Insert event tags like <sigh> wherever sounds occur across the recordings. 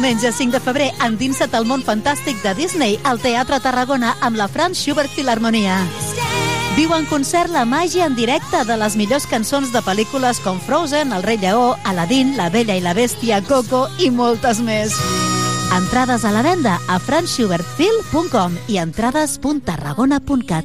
Diumenge 5 de febrer endinsa't al món fantàstic de Disney al Teatre Tarragona amb la Franz Schubert Filharmonia. Viu en concert la màgia en directe de les millors cançons de pel·lícules com Frozen, El rei lleó, Aladdin, La bella i la bèstia, Coco i moltes més. Entrades a la venda a franzschubertfil.com i entrades.tarragona.cat.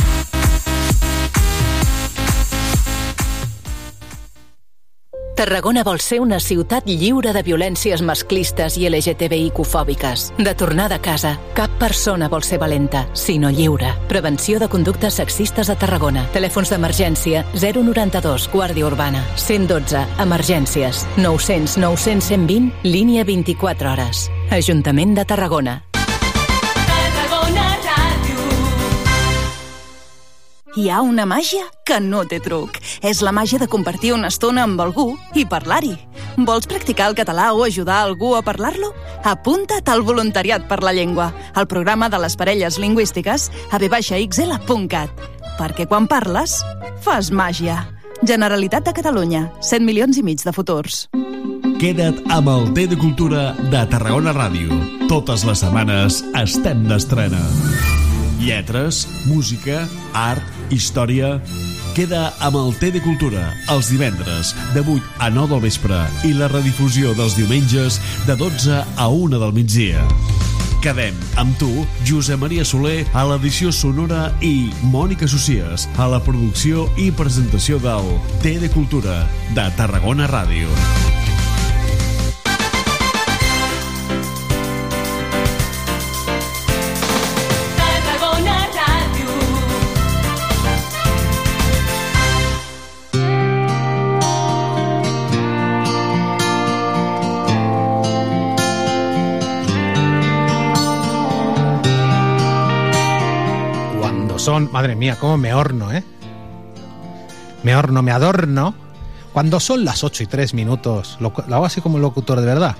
Tarragona vol ser una ciutat lliure de violències masclistes i LGTBIQ-fòbiques. De tornada a casa, cap persona vol ser valenta, sinó lliure. Prevenció de conductes sexistes a Tarragona. Telèfons d'emergència 092, Guàrdia Urbana. 112, emergències. 900 900 120, línia 24 hores. Ajuntament de Tarragona. Hi ha una màgia que no té truc. És la màgia de compartir una estona amb algú i parlar-hi. Vols practicar el català o ajudar algú a parlar-lo? Apunta't al Voluntariat per la Llengua, al programa de les parelles lingüístiques a vxl.cat. Perquè quan parles, fas màgia. Generalitat de Catalunya, 100 milions i mig de futurs. Queda't amb el T de Cultura de Tarragona Ràdio. Totes les setmanes estem d'estrena. Lletres, música, art, història... Queda amb el T de Cultura els divendres de 8 a 9 del vespre i la redifusió dels diumenges de 12 a 1 del migdia. Quedem amb tu, Josep Maria Soler, a l'edició sonora i Mònica Socies, a la producció i presentació del T de Cultura de Tarragona Ràdio. Son, madre mía, cómo me horno, ¿eh? Me horno, me adorno. Cuando son las 8 y 3 minutos, lo, hago así como locutor de verdad.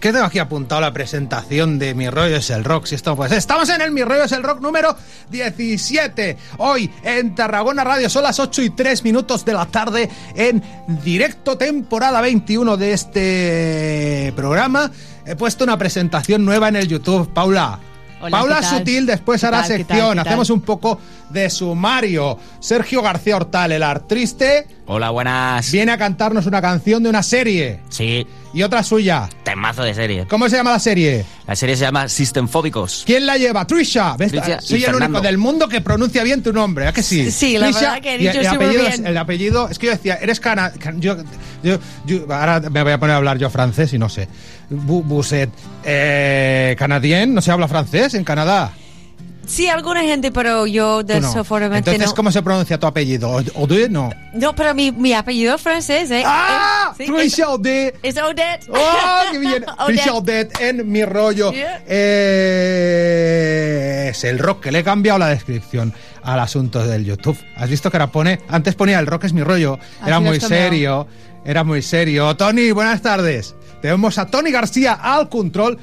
¿Qué tengo aquí apuntado la presentación de Mi Rollo es el Rock? Si esto pues estamos en el Mi Rollo es el Rock número 17. Hoy en Tarragona Radio son las 8 y 3 minutos de la tarde en directo temporada 21 de este programa. He puesto una presentación nueva en el YouTube, Paula. Hola, Paula. Sutil después ¿Qué hará tal, qué tal, sección. qué tal? Hacemos un poco de sumario. Sergio García Hortal, el artriste, Hola, buenas. viene a cantarnos una canción de una serie Sí, y otra suya. temazo de serie. ¿Cómo se llama la serie? La serie se llama Systemfóbicos. ¿Quién la lleva? Trisha. ¿Ves? Trisha y Soy el Fernando. único del mundo que pronuncia bien tu nombre, ¿a que sí? Sí, la verdad que he y dicho el, apellido, bien. es- el apellido, es que yo decía, eres cana... can- Yo, yo, yo- ahora me voy a poner a hablar yo francés y no sé. Bu- Buset. Eh, ¿Canadien? ¿No se habla francés en Canadá? Sí, alguna gente, pero yo Tú no. desafortunadamente Entonces, no. ¿cómo se pronuncia tu apellido? ¿O- Odé? No. No, pero mi, mi apellido es francés, ¿eh? ¡Ah! Eh, sí, Trisha Odé. Es, Odette. ¡Oh, qué bien! <laughs> Odette. Trisha Odette en mi rollo. Yeah. Eh, es el rock que le he cambiado la descripción al asunto del YouTube. ¿Has visto que ahora pone? Antes ponía el rock es mi rollo. Así Era muy serio. Era muy serio. Tony, buenas tardes. Tenemos a Tony García al control.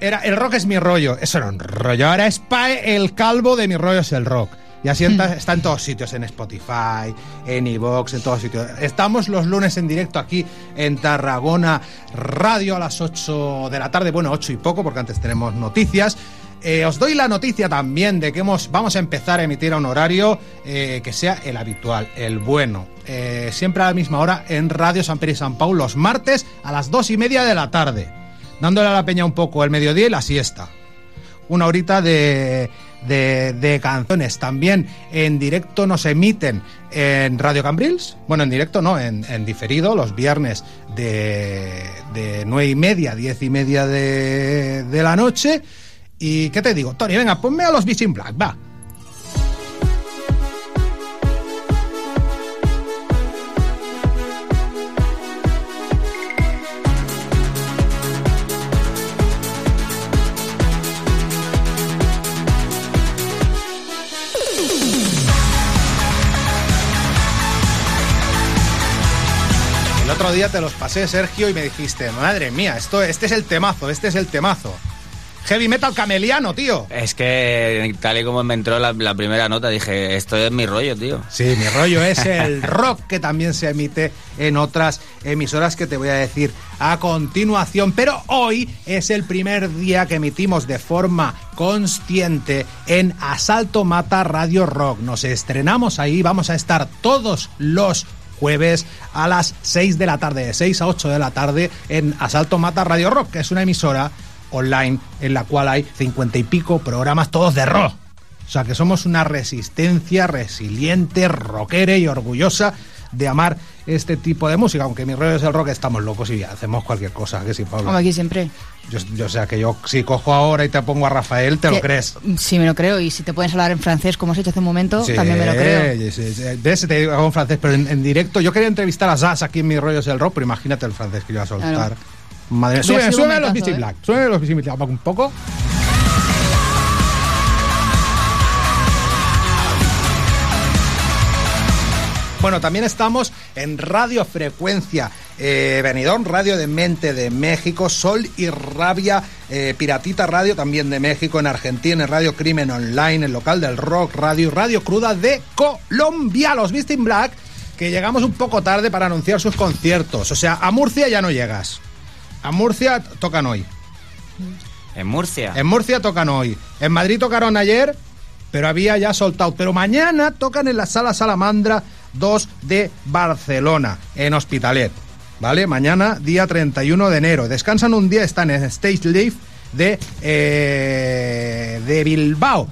Era el rock es mi rollo. Eso era un rollo. Ahora es Pae el calvo de mi rollo es el rock. Y así está, está en todos sitios, en Spotify, en iVoox, en todos sitios. Estamos los lunes en directo aquí en Tarragona Radio a las 8 de la tarde, bueno, 8 y poco, porque antes tenemos noticias. Eh, os doy la noticia también de que hemos, vamos a empezar a emitir a un horario eh, que sea el habitual, el bueno. Eh, siempre a la misma hora en Radio San Pere y San Pau, los martes a las 2 y media de la tarde. Dándole a la peña un poco el mediodía y la siesta una horita de, de, de canciones. También en directo nos emiten en Radio Cambrils. Bueno, en directo no, en, en diferido, los viernes de, de 9 y media, 10 y media de, de la noche. ¿Y qué te digo? Tony, venga, ponme a los Beach Black, va. Otro día te los pasé, Sergio, y me dijiste, madre mía, esto, este es el temazo, este es el temazo. Heavy metal cameliano, tío. Es que tal y como me entró la, la primera nota, dije, esto es mi rollo, tío. Sí, mi rollo es el <laughs> rock que también se emite en otras emisoras que te voy a decir a continuación. Pero hoy es el primer día que emitimos de forma consciente en Asalto Mata Radio Rock. Nos estrenamos ahí, vamos a estar todos los jueves a las 6 de la tarde, de 6 a 8 de la tarde en Asalto Mata Radio Rock, que es una emisora online en la cual hay cincuenta y pico programas todos de rock. O sea que somos una resistencia resiliente, rockera y orgullosa de amar este tipo de música. Aunque mi rollo es el rock, estamos locos y hacemos cualquier cosa. Que sí, Pablo. Como aquí siempre. Yo, yo, o sea que yo si cojo ahora y te pongo a Rafael, ¿te lo Que- crees? Sí, me lo creo. Y si te puedes hablar en francés, como has hecho hace un momento, Sí, también me lo creo. sí, sí. ¿Ves? Te digo en francés, pero en, en directo. Yo quería entrevistar a Zaz aquí en Mi Rollo es el Rock, pero imagínate el francés que yo iba a soltar. Claro. Madre, sube un los ¿eh? Black, sube los Black un poco. Bueno, también estamos en Radio Frecuencia eh, Benidorm, Radio de Mente de México, Sol y Rabia, eh, Piratita Radio también de México, en Argentina, en Radio Crimen Online, el local del Rock Radio, Radio Cruda de Colombia, los Beastie Black, que llegamos un poco tarde para anunciar sus conciertos. O sea, a Murcia ya no llegas. A Murcia tocan hoy. En Murcia. En Murcia tocan hoy. En Madrid tocaron ayer, pero había ya soltado. Pero mañana tocan en la Sala Salamandra 2 de Barcelona, en Hospitalet. ¿Vale? Mañana, día 31 de enero. Descansan un día, están en Stage Live de, eh, de Bilbao.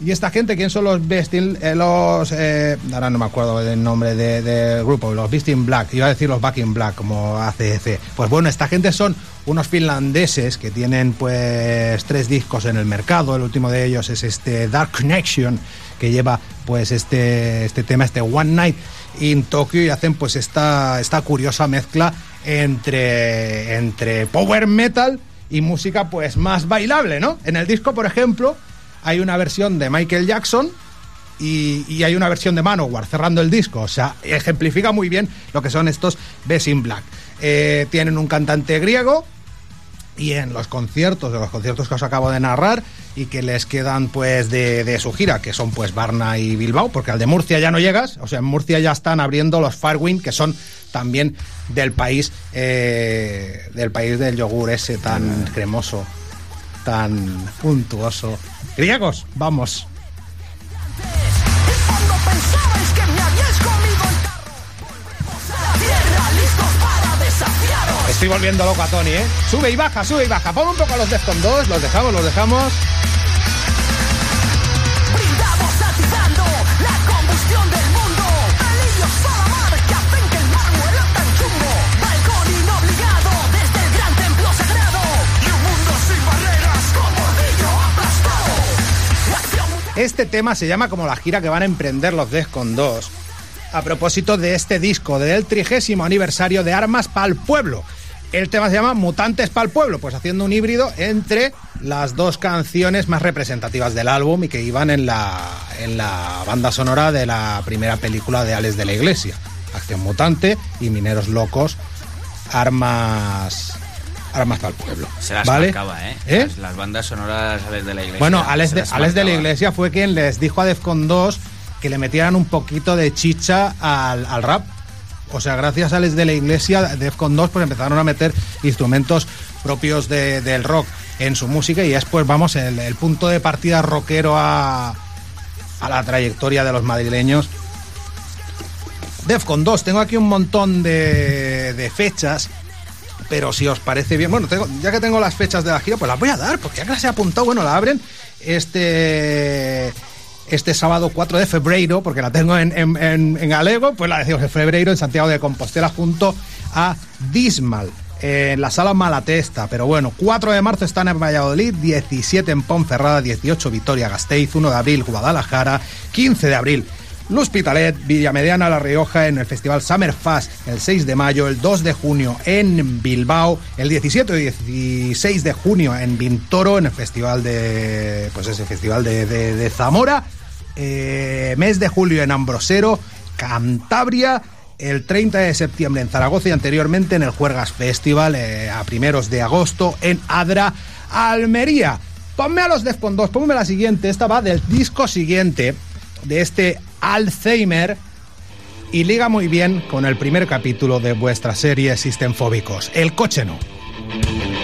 Y esta gente, ¿quién son los Bestin, eh, los, eh, ahora no me acuerdo del nombre de- del grupo, los Beast in Black, iba a decir los Back in Black, como ACDC. Pues bueno, esta gente son unos finlandeses que tienen pues tres discos en el mercado, el último de ellos es este Dark Connection, que lleva pues este, este tema, este One Night in Tokyo, y hacen pues esta, esta curiosa mezcla entre, entre power metal y música pues más bailable, ¿no? En el disco, por ejemplo, hay una versión de Michael Jackson y, y hay una versión de Manowar cerrando el disco. O sea, ejemplifica muy bien lo que son estos Best in Black. Eh, tienen un cantante griego y en los conciertos, de los conciertos que os acabo de narrar y que les quedan pues de, de su gira, que son pues Varna y Bilbao, porque al de Murcia ya no llegas, o sea, en Murcia ya están abriendo los Farwin, que son también del país, eh, del país del yogur ese tan cremoso, tan untuoso. Griegos, vamos. Estoy volviendo loco a Tony, ¿eh? Sube y baja, sube y baja. Pon un poco a los Defcon 2, los dejamos, los dejamos. Este tema se llama como la gira que van a emprender los Defcon 2. A propósito de este disco del trigésimo aniversario de Armas Pa'l Pueblo. El tema se llama Mutantes Pa'l Pueblo, pues haciendo un híbrido entre las dos canciones más representativas del álbum y que iban en la, en la banda sonora de la primera película de Alex de la Iglesia. Acción Mutante y Mineros Locos, Armas... Armas Pa'l Pueblo. Se las ¿Vale? marcaba, ¿eh? ¿Eh? Las, las bandas sonoras Alex de la Iglesia. Bueno, Alex de, Alex de la. Iglesia fue quien les dijo a Defcon 2 que le metieran un poquito de chicha al, al rap. O sea, gracias a Alex de la Iglesia, Defcon 2 pues empezaron a meter instrumentos propios de- del rock en su música y es pues vamos el, el punto de partida rockero a, a la trayectoria de los madrileños. Defcon 2, tengo aquí un montón de, de fechas pero si os parece bien, bueno, tengo- ya que tengo las fechas de la gira, pues las voy a dar, porque ya que las he apuntado, bueno, la abren este este sábado 4 de febrero, porque la tengo en, en, en- en pues la decimos de febrero en Santiago de Compostela junto a Dismal. En la sala Malatesta, pero bueno, 4 de marzo están en Valladolid, 17 en Ponferrada, 18 Vitoria Gasteiz, 1 de abril Guadalajara, 15 de abril L'Hospitalet, Villamediana, La Rioja en el Festival Summer Fast el 6 de mayo, el 2 de junio en Bilbao, el 17 y 16 de junio en Vintoro en el Festival de pues ese Festival de, Zamora, eh, mes de julio en Ambrosero, Cantabria el 30 de septiembre en Zaragoza y anteriormente en el Juergas Festival eh, a primeros de agosto en Adra, Almería. Ponme a los Defcon 2, ponme la siguiente. Esta va del disco siguiente de este Alzheimer y liga muy bien con el primer capítulo de vuestra serie Sistemfóbicos, El coche no. No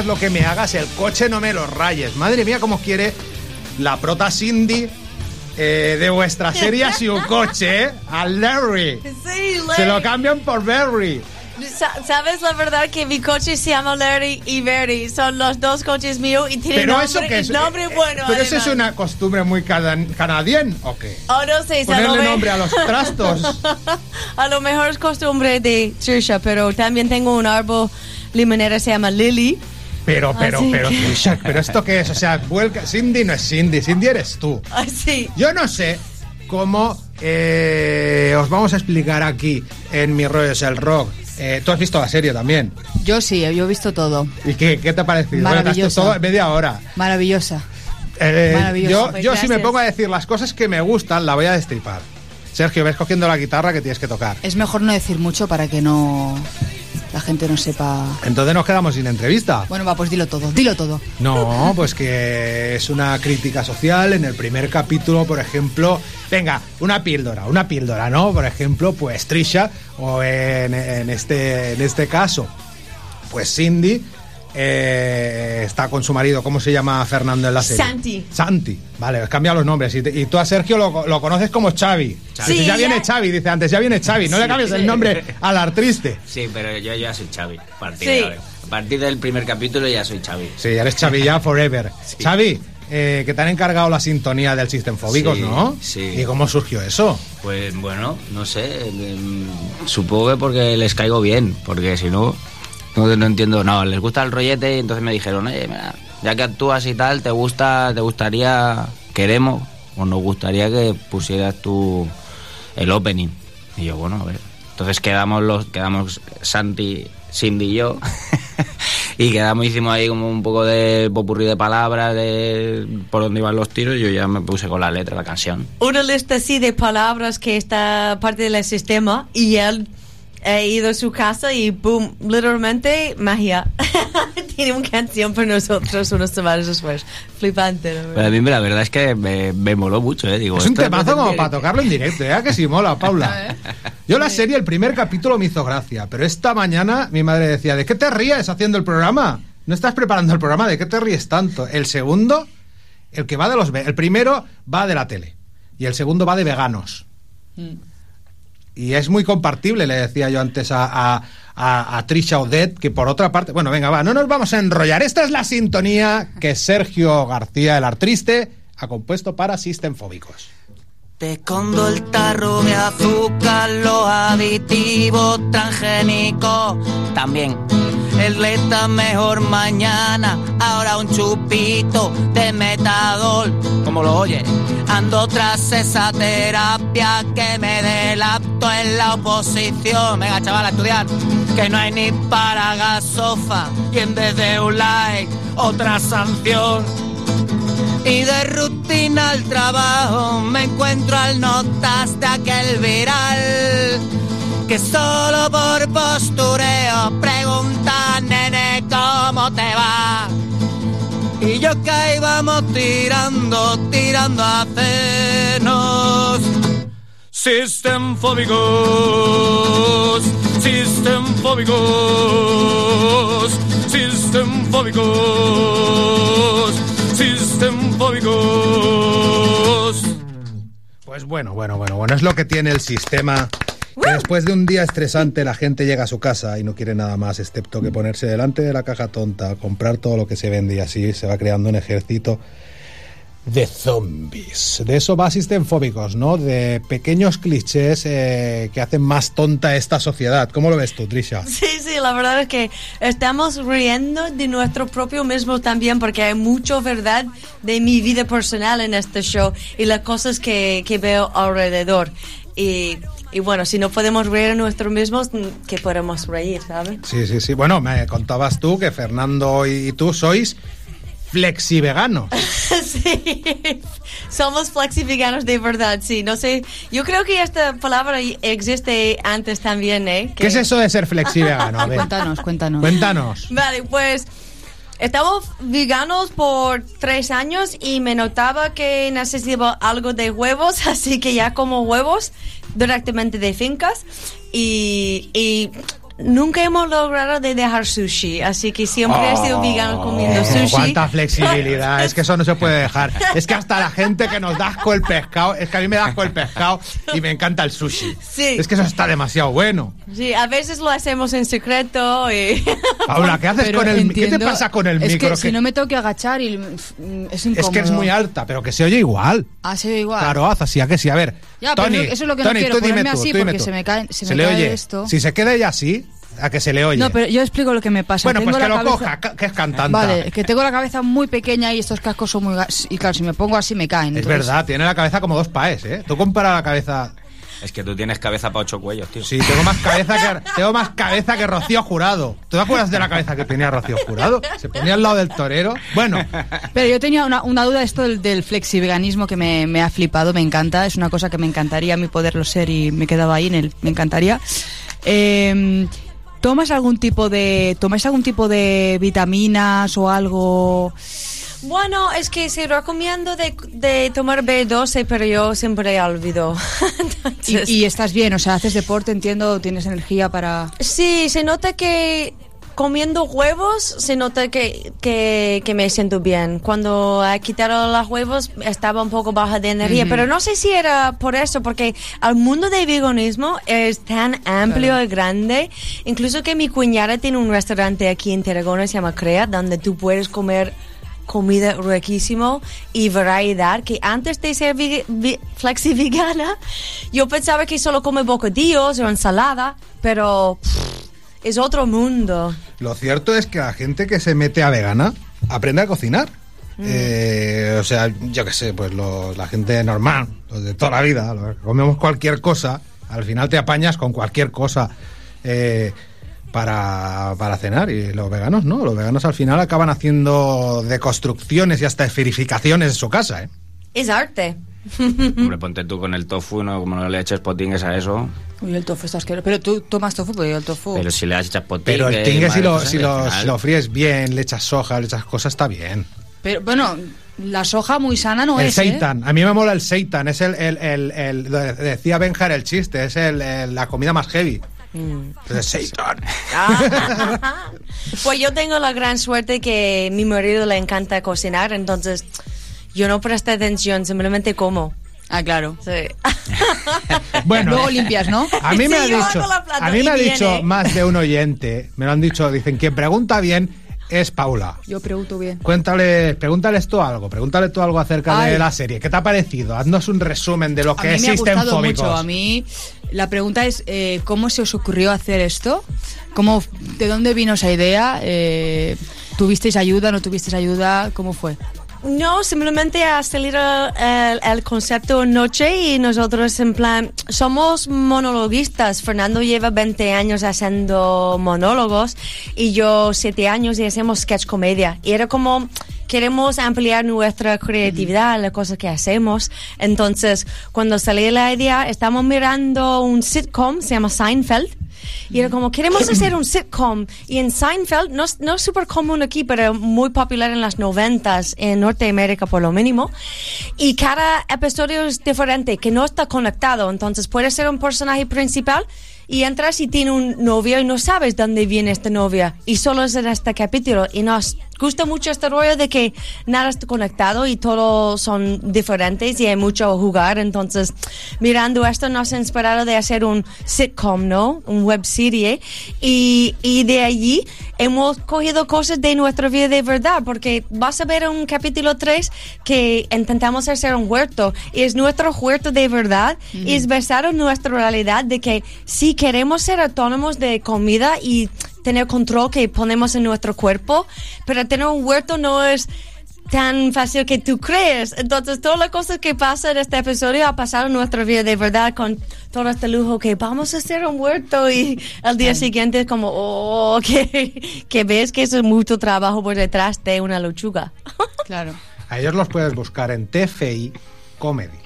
hagas lo que me hagas, el coche no me lo rayes. Madre mía, cómo quiere la prota Cindy eh, de vuestra <laughs> serie a su coche, ¿eh? A Larry. Sí, Larry. Se lo cambian por Barry. Sa- ¿Sabes la verdad que mi coche se llama Larry y Verdi? Son los dos coches míos y tienen Pero nombre, eso que es. nombre eh, bueno. Pero eso es una costumbre muy cana- canadiense, ¿o qué? Oh, no sé, lo Ponerle ve- nombre a los trastos. <laughs> a lo mejor es costumbre de Trisha, pero también tengo un árbol limonera, se llama Lily. Pero, pero, Así pero, que- pero esto qué es, o sea, vuelca, Cindy no es Cindy, Cindy eres tú. Así. Yo no sé cómo eh, os vamos a explicar aquí en Mi Rollo es el Rock. Eh, Tú has visto la serie también. Yo sí, yo he visto todo. ¿Y qué, qué te ha parecido? Bueno, todo en media hora. Maravillosa. Eh, yo Pues yo si me pongo a decir las cosas que me gustan, la voy a destripar. Sergio, ves cogiendo la guitarra que tienes que tocar. Es mejor no decir mucho para que no la gente no sepa. Entonces nos quedamos sin entrevista. Bueno, va, pues dilo todo, dilo todo. No, pues que es una crítica social. En el primer capítulo, por ejemplo, venga, una píldora, una píldora, ¿no? Por ejemplo, pues Trisha, o en, en este, en este caso, pues Cindy, eh, está con su marido, ¿cómo se llama Fernando en la serie? Santi. Santi, vale, cambia los nombres. Y, te- y tú a Sergio lo, lo conoces como Xavi. Xavi. Sí, ya viene. Xavi, dice antes, ya viene Xavi. No le cambies el nombre al artriste. Sí, pero yo ya soy Xavi. A partir, Sí. de ahora. a partir del primer capítulo ya soy Xavi. Sí, eres Xavi ya forever. <laughs> Xavi, eh, que te han encargado la sintonía del System Fóbicos, Sí, ¿no? sí. ¿Y cómo surgió eso? Pues bueno, no sé. em, Supongo que porque les caigo bien, porque si no, no, no entiendo. No, les gusta el rollete y entonces me dijeron, oye, mira, ya que actúas y tal, te gusta, te gustaría, queremos, o nos gustaría que pusieras tú el opening. Y yo, bueno, a ver, Entonces quedamos los, quedamos Santi, Cindy y yo. <laughs> y quedamos, hicimos ahí como un poco de popurrí de palabras, de por dónde iban los tiros, y yo ya me puse con la letra la canción. Una lista así de palabras que está parte del sistema y él ha ido a su casa y boom, literalmente magia. <laughs> Tiene una canción para nosotros unos semanas después. Flipante, ¿no? Pero a mí la verdad es que me, me moló mucho, ¿eh? Digo, Es un temazo como para tocarlo en directo, ¿eh? Que sí mola, Paula. <laughs> Yo la serie, el primer capítulo me hizo gracia, pero esta mañana mi madre decía, ¿de qué te ríes haciendo el programa? ¿No estás preparando el programa? ¿De qué te ríes tanto? El segundo, el que va de los... El primero va de la tele y el segundo va de veganos. Y es muy compartible, le decía yo antes a, a, a- Trisha Odette, que por otra parte... Bueno, venga, va, no nos vamos a enrollar. Esta es la sintonía que Sergio García, el artriste, ha compuesto para Sistemfóbicos. Te escondo el tarro de azúcar, los aditivos transgénicos también. El leta mejor mañana, ahora un chupito de metadol. Como lo oye, ando tras esa terapia que me delapto en la oposición. Venga, chaval, a estudiar. Que no hay ni para gasofa y en vez de un like, otra sanción. Y de rutina al trabajo me encuentro al notas de aquel viral que solo por postureo pregunta, nene, ¿cómo te va? Y yo que íbamos tirando, tirando a cenos. Sistemfóbicos, sistemfóbicos, sistemfóbicos, sistemfóbicos. Pues bueno, bueno, bueno, bueno, es lo que tiene el sistema. Después de un día estresante la gente llega a su casa y no quiere nada más excepto que ponerse delante de la caja tonta, comprar todo lo que se vende y así se va creando un ejército de zombies. De eso va Sistemfóbicos, ¿no? De pequeños clichés eh, que hacen más tonta esta sociedad. ¿Cómo lo ves tú, Trisha? Sí, sí, la verdad es que estamos riendo de nuestro propio mismo también porque hay mucho verdad de mi vida personal en este show y las cosas que, que veo alrededor. Y, y bueno, si no podemos reír a nosotros mismos, ¿qué podemos reír, sabes? Sí, sí, sí. Bueno, me contabas tú que Fernando y tú sois flexiveganos. <laughs> sí, somos flexiveganos de verdad, sí. No sé, yo creo que esta palabra existe antes también, ¿eh? ¿Qué es eso de ser flexivegano? Cuéntanos, cuéntanos. Cuéntanos. Vale, pues estamos veganos por tres años y me notaba que necesitaba algo de huevos, <laughs> así que ya como huevos directamente de fincas y, y nunca hemos logrado de dejar sushi, así que siempre he sido vegano comiendo Oh, sushi. Cuánta flexibilidad, es que eso no se puede dejar. Es que hasta la gente que nos da asco el pescado, es que a mí me da asco el pescado y me encanta el sushi. Sí. Es que eso está demasiado bueno. Sí, a veces lo hacemos en secreto y... <laughs> Paula, ¿qué haces Pero con el ¿Qué te entiendo- pasa con el es micro? que si no me tengo que agachar y es incómodo. es que es muy alta, pero que se oye igual. Ah, se ve igual. Claro, haz así, a que sí. A ver, Ya, pero Tony, eso- eso es lo que no Tony, quiero, tú dime tú, así tú dime porque tú. se me cae- se me le cae oye. esto. Si se queda ella así, a que se le oye. No, pero yo explico lo que me pasa. bueno, Tengo pues que la lo cabeza- coja, que es cantante. Vale, que tengo la cabeza muy pequeña y estos cascos son muy... gas- Y claro, si me pongo así me caen. Es verdad, tiene la cabeza como dos paes, ¿eh? Tú compara la cabeza... Es que tú tienes cabeza para ocho cuellos, tío. Sí, tengo más cabeza que tengo más cabeza que Rocío Jurado. ¿Tú te acuerdas de la cabeza que tenía Rocío Jurado? Se ponía al lado del torero. Bueno, Pero yo tenía una, una duda de esto del, del flexiveganismo que me, me ha flipado, me encanta, es una cosa que me encantaría a mí poderlo ser y me quedaba ahí en el, me encantaría. Eh, ¿Tomas algún tipo de, tomáis algún tipo de vitaminas o algo? Bueno, es que se recomiendo de, de tomar B12, pero yo siempre olvido. <laughs> Entonces- Y, y estás bien, o sea, haces deporte, entiendo, tienes energía para... Sí, se nota que comiendo huevos se nota que, que, que me siento bien. Cuando he quitado los huevos estaba un poco baja de energía, Ujú. pero no sé si era por eso, porque el mundo del veganismo es tan amplio y grande, incluso que mi cuñada tiene un restaurante aquí en Tarragona, se llama Crea, donde tú puedes comer comida riquísimo y variedad que antes de ser flexi-vegana yo pensaba que solo come bocadillos o ensalada pero pff, es otro mundo lo cierto es que la gente que se mete a vegana aprende a cocinar. Eh, o sea, yo qué sé, pues los- la gente normal, los de toda la vida, los que comemos cualquier cosa, Al final te apañas con cualquier cosa eh, para, para cenar. Y los veganos no. Los veganos al final acaban haciendo deconstrucciones y hasta esferificaciones en su casa. ¿eh? Es arte. Hombre, ponte tú con el tofu, ¿no? Como no le eches potingues a eso. Uy, el tofu está asqueroso. Pero tú tomas tofu, porque yo el tofu... Pero si le echas potingues... Pero el tingue, si lo, madre, si, lo, si lo fríes bien, le echas soja, le echas cosas, está bien. Pero, bueno, la soja muy sana no el es, ¿eh? seitan, a mí me mola el seitan, es el, el, el, el- de- decía Benjar el chiste, es el, el- la comida más heavy. Entonces, seitan. <laughs> Pues yo tengo la gran suerte que mi marido le encanta cocinar, entonces yo no presto atención, simplemente como. Ah, claro. Sí. <laughs> Bueno, Luego limpias, ¿no? A mí me Sí, ha dicho, a mí me ha viene. dicho más de un oyente, me lo han dicho, dicen, quien pregunta bien es Paula. Yo pregunto bien. Cuéntale, pregúntales tú algo, pregúntale tú algo acerca de la serie. ¿Qué te ha parecido? Haznos un resumen de lo A que mí me ha gustado Fóbicos. mucho. A mí la pregunta es eh, cómo se os ocurrió hacer esto, cómo, de dónde vino esa idea, Eh, tuvisteis ayuda, no tuvisteis ayuda, cómo fue. No, simplemente ha salido el, el concepto noche y nosotros en plan somos monologuistas. Fernando lleva 20 años haciendo monólogos y yo 7 años y hacemos sketch comedia. Y era como queremos ampliar nuestra creatividad, las cosas que hacemos. Entonces, cuando salió la idea, estamos mirando un sitcom, se llama Seinfeld. Y era como, queremos hacer un sitcom. Y en Seinfeld, no, es- no es súper común aquí, pero muy popular en las noventas, en Norteamérica por lo mínimo. Y cada episodio es diferente, que no está conectado. Entonces puede ser un personaje principal y entras y tiene un novio y no sabes dónde viene esta novia. Y solo es en este capítulo. Y nos gusta mucho este rollo de que nada está conectado y todos son diferentes y hay mucho a jugar. Entonces, mirando esto nos ha inspirado de hacer un sitcom, ¿no? Un web serie. Y, y de allí hemos cogido cosas de nuestra vida de verdad, porque vas a ver un capítulo 3 que intentamos hacer un huerto y es nuestro huerto de verdad y es basado en nuestra realidad de que si queremos ser autónomos de comida y tener control que ponemos en nuestro cuerpo, pero tener un huerto no es tan fácil que tú crees. Entonces, todas las cosas que pasan en este episodio ha pasado en nuestra vida de verdad con todo este lujo que vamos a hacer un huerto y al día siguiente es como, oh, <laughs> que, que ves que eso es mucho trabajo por detrás de una lechuga. <laughs> Claro. A ellos los puedes buscar en TFI Comedy.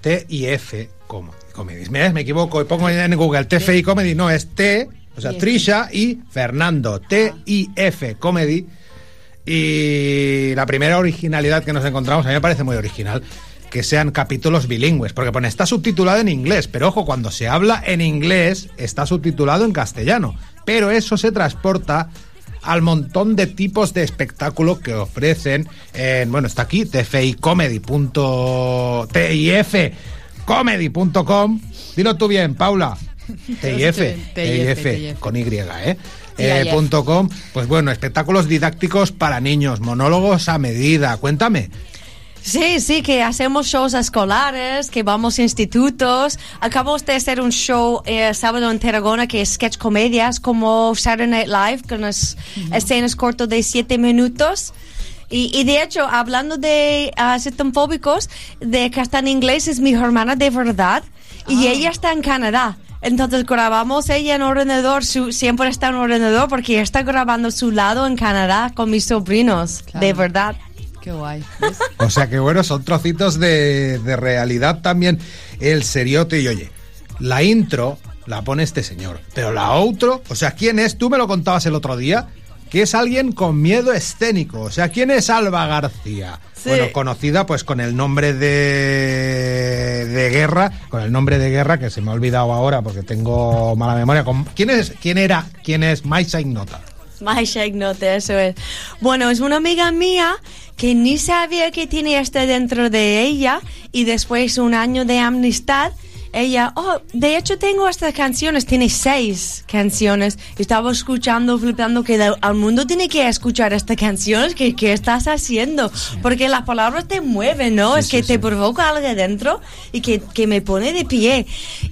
T-I-F Comedy. Comedy. Me, me equivoco y pongo en Google TFI Comedy. No, es T, o sea. Trisha y Fernando. T-I-F Comedy. Y la primera originalidad que nos encontramos, a mí me parece muy original, que sean capítulos bilingües, porque pone, está subtitulado en inglés, pero ojo, cuando se habla en inglés, está subtitulado en castellano, pero eso se transporta al montón de tipos de espectáculo que ofrecen en, bueno, está aquí, tficomedy.com, dilo tú bien, Paula, <laughs> TIF, TIF, con Y, ¿eh? Eh, punto com, pues bueno, espectáculos didácticos para niños, monólogos a medida. Cuéntame. Sí, sí, que hacemos shows escolares, que vamos a institutos. Acabamos de hacer un show eh, sábado en Tarragona que es sketch comedias como Saturday Night Live, con las escenas cortas de siete minutos. Y, y de hecho, hablando de uh, sistemfóbicos, de que está en inglés, es mi hermana de verdad y ella está en Canadá. Entonces grabamos ella en ordenador, su, siempre está en ordenador porque ella está grabando su lado en Canadá con mis sobrinos, de verdad. Qué guay. O sea que bueno, son trocitos de, de realidad también. El seriote y oye, la intro la pone este señor, pero la outro, o sea, ¿quién es? Tú me lo contabas el otro día, que es alguien con miedo escénico. O sea, ¿quién es Alba García? Sí. Bueno, conocida pues con el nombre de, de guerra, con el nombre de guerra que se me ha olvidado ahora porque tengo mala memoria. ¿Quién es? ¿Quién era? ¿Quién es? Maisha Ignota. My Shake Note, eso es. Bueno, es una amiga mía que ni sabía que tenía esto dentro de ella y después un año de amistad, ella, oh, de hecho tengo estas canciones, tiene seis canciones. Estaba escuchando, flipando que al mundo tiene que escuchar estas canciones, que ¿qué estás haciendo? Porque las palabras te mueven, ¿no? es que te provoca algo dentro y que, que me pone de pie.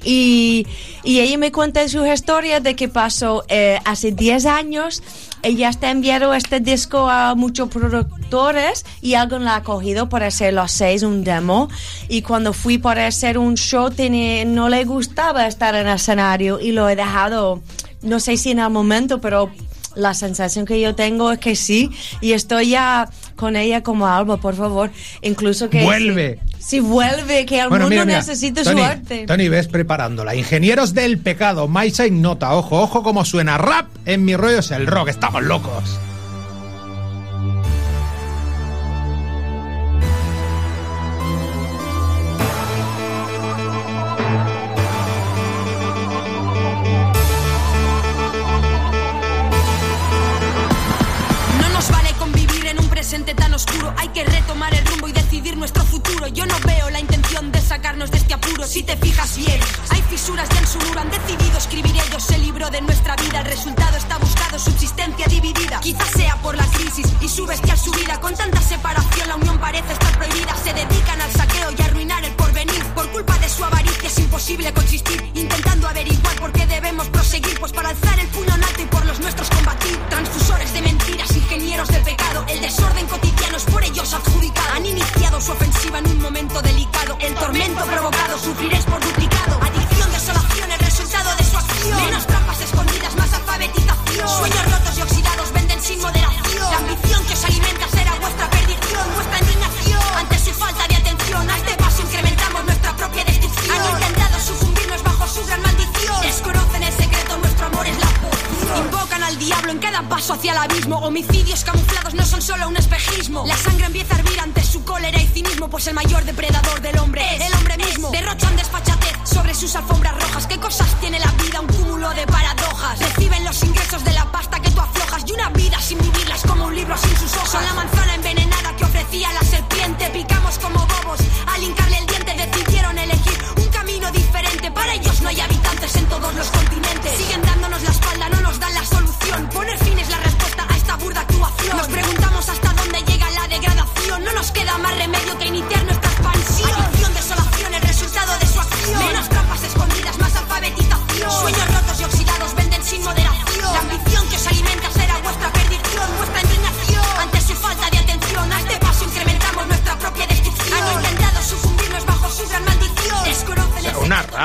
Y, y ella me cuenta su historia de que pasó eh, hace 10 años. Ella está enviando este disco a muchos produ- productores y alguien la ha cogido para hacer los seis un demo y cuando fui para hacer un show tenía- no le gustaba estar en el escenario y lo he dejado, no sé si en el momento, pero la sensación que yo tengo es que sí y estoy ya con ella como Alba, por favor, incluso que... Vuelve. Si, si vuelve, que el Bueno, mundo mira, mira. necesita Tony, su arte. Tony, ves preparándola. Ingenieros del pecado, Maisa Ignota. Ojo, ojo cómo suena rap en mi rollo es el rock. Estamos locos. Presente tan oscuro. Hay que retomar el rumbo y decidir nuestro futuro. Yo no veo la intención de sacarnos de este apuro. Si te fijas bien, hay fisuras ya en su muro. Han decidido escribir ellos el libro de nuestra vida. El resultado está buscado, subsistencia dividida. Quizás sea por la crisis y su bestial subida. Con tanta separación, la unión parece estar prohibida. Se dedican al saqueo y arruinar el porvenir. Por culpa de su avaricia es imposible coexistir. Intentando averiguar por qué debemos proseguir. Pues para alzar Su ofensiva en un momento delicado. El tormento provocado sufriréis por duplicado. Adicción, desolación, el resultado de su acción. Menos trampas escondidas, más alfabetización. Sueños rotos y oxidados venden sin moderación. La ambición que os alimenta será vuestra perdición, vuestra indignación. Ante su falta de atención, a este paso incrementamos nuestra propia destrucción. Han intentado sucumbirnos bajo su gran maldición. Desconocen el secreto, nuestro amor es la. Invocan al diablo en cada paso hacia el abismo. Homicidios camuflados no son solo un espejismo. La sangre empieza a hervir ante cólera y cinismo, pues el mayor depredador del hombre es el hombre mismo. Derrochan despachatez sobre sus alfombras rojas. ¿Qué cosas tiene la vida? Un cúmulo de paradojas. Reciben los ingresos de la pasta que tú aflojas y una vida sin vivirla es como un libro sin sus hojas. Son la manzana envenenada que ofrecía la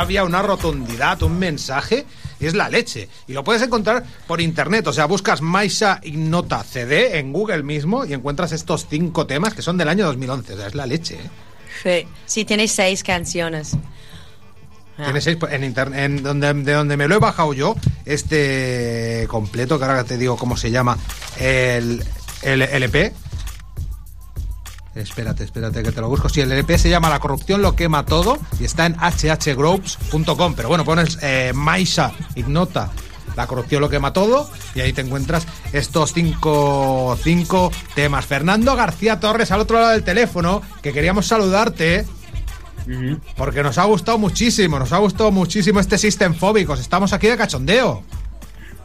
rabia, una rotundidad, un mensaje, es la leche. Y lo puedes encontrar por internet. O sea, buscas Maisa Ignota CD en Google mismo y encuentras estos cinco temas que son del año 2011. O sea, es la leche. ¿eh? Sí, sí, tiene seis canciones. Ah. Tiene seis en internet, en donde, de donde me lo he bajado yo, este completo, que ahora te digo cómo se llama, el, el LP. Espérate, espérate que te lo busco. Sí, el LP se llama La corrupción lo quema todo y está en hhgroups.com. Pero bueno, pones eh, Maisa Ignota, La corrupción lo quema todo y ahí te encuentras estos cinco, cinco temas. Fernando García Torres al otro lado del teléfono, que queríamos saludarte. Porque nos ha gustado muchísimo, nos ha gustado muchísimo este System Fóbicos. Estamos aquí de cachondeo.